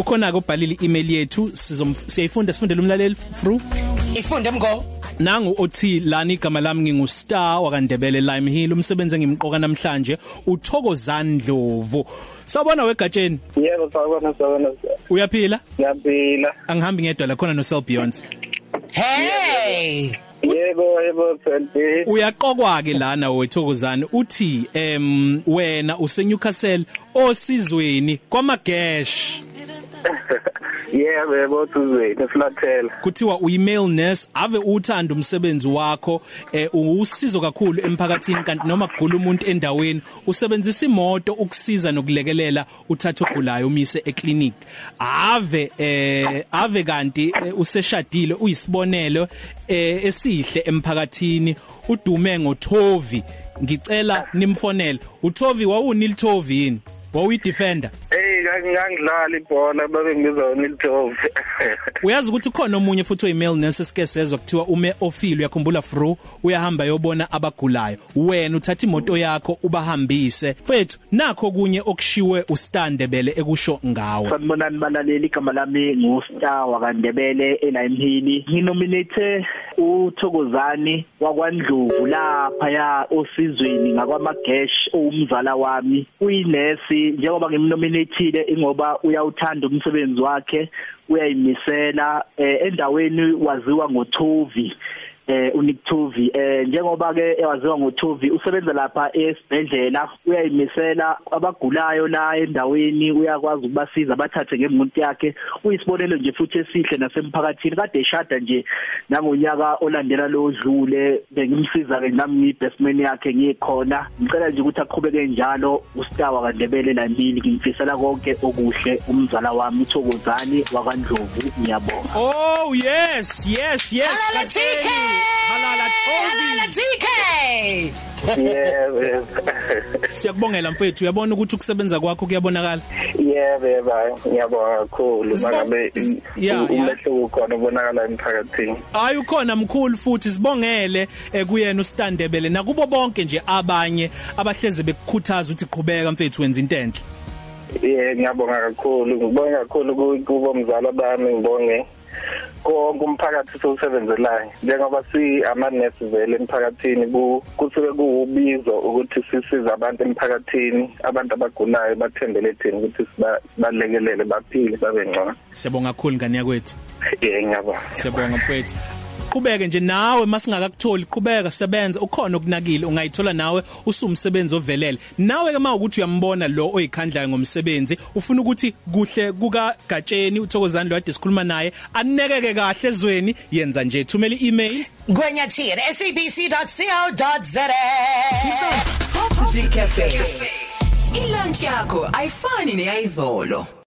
ukhona ke ubhalile email yethu. Siyayifunda sifundele umlaleli through. Ifunde mngo nangu othi lani igama lami ngingustar wakandebele Lime Hill umsebenzi engimqoka namhlanje uthokozani Dlovu Sawubona wegatsheni? Yebo sawubona sawubona. Uyaphila? Ngiyaphila. Angihambi ngedwa la khona no Cell Beyond Hey! Yebo yebo Santi Uyaqokwa ke lana wethokozani uthi em wena use Newcastle osizweni kwamagesh. Yebo yebo tuzweni Flatel kuthiwa uyi-mail nurse ave uthanda umsebenzi wakho eh usizo kakhulu emphakathini kanti noma kugula umuntu endaweni usebenzisa imoto ukusiza nokulekelela uthatha ogulayo umise eclinic ave eh ave kanti eh, useshadile uyisibonelo eh esihle emphakathini. Udume ngothovi. Ngicela nimfonele. Uthovi wawunilithovi yini? Wawuyidefender? Hey ngangidlala ibhola babe ngibizwa ngilithovu Uyazi ukuthi khona omunye futhi oyimail nurse sike sezwe kuthiwa ume ofile uyakhumbula fru uyahamba yobona abagulayo. Wena uthatha imoto yakho ubahambise. Mfethu nakho kunye okushiwe ustandebele ekusho ngawe. Sanibonani balaleli igama lami nguStar wakandebele eLimehili nginominate uThokozani wakwaNdlovu lapha ya osizweni ngakwamagesh owumzala wami. Uyinesi njengoba ngimnominateile ingoba uyawuthanda umsebenzi wakhe uyayimisela eh, endaweni waziwa ngoThovi eh uNictovi eh njengoba ke ewaziwa ngoThovi usebenza lapha esibhedlela uyayimisela abagulayo la endaweni uyakwazi ukubasiza bathathe ngemuntu yakhe. Uyisibonelo nje futhi esihle nasemphakathini kade eshada nje nangonyaka olandela lo odlule bengimsiza ke nami ngibestman yakhe ngikhona ngicela nje ukuthi aqhubeke njalo uStar kandebele lambili ngimfisela konke okuhle. Umzala wami uThokozani wakandlovu ngiyabonga. Oh yes yes yes Halala Katsheni. TK halala Tobi TK Yebo. Siyakubongela mfethu. Uyabona ukuthi ukusebenza kwakho kuyabonakala? Yebo yebo ngiyabonga kakhulu. Mangabe Yeah, yeah. umehluko khona ubonakala emphakathini. Hayi ukhona mkhulu futhi. Sibongele eh, kuyena ustandebele. Nakubo bonke nje abanye abahleze bekukhuthaza ukuthi qhubeka mfethu wenza into enhle. Yeah ngiyabonga kakhulu. Ngibonga kakhulu ku- kubo mzala bami. Ngibonge. Konke umphakathi sowusebenzelayo. Njengoba si ama nurse vele emphakathini ku kusuke kuubizo ukuthi sisize abantu emphakathini abantu abagulayo bathembele thina ukuthi siba- sibalekelele baphile babe ngcono. Siyabonga kakhulu ngani yakwethu. Yeah ngiyabonga. Siyabonga mfethu qhubeke nje nawe masingakakutholi qhubeka sebenza ukhona okunakile ungayithola nawe usumsebenzi ovelele nawe ke mawukuthi uyambona lo oyikhandlayo ngomsebenzi ufuna ukuthi kuhle kuka Gatsheni uThokozani lo kade sikhuluma naye anekeke kahle ezweni yenza nje thumela i-email Gwenyathini sabc.co.za Positive Cafe. Ilunch yakho ayifani neyizolo.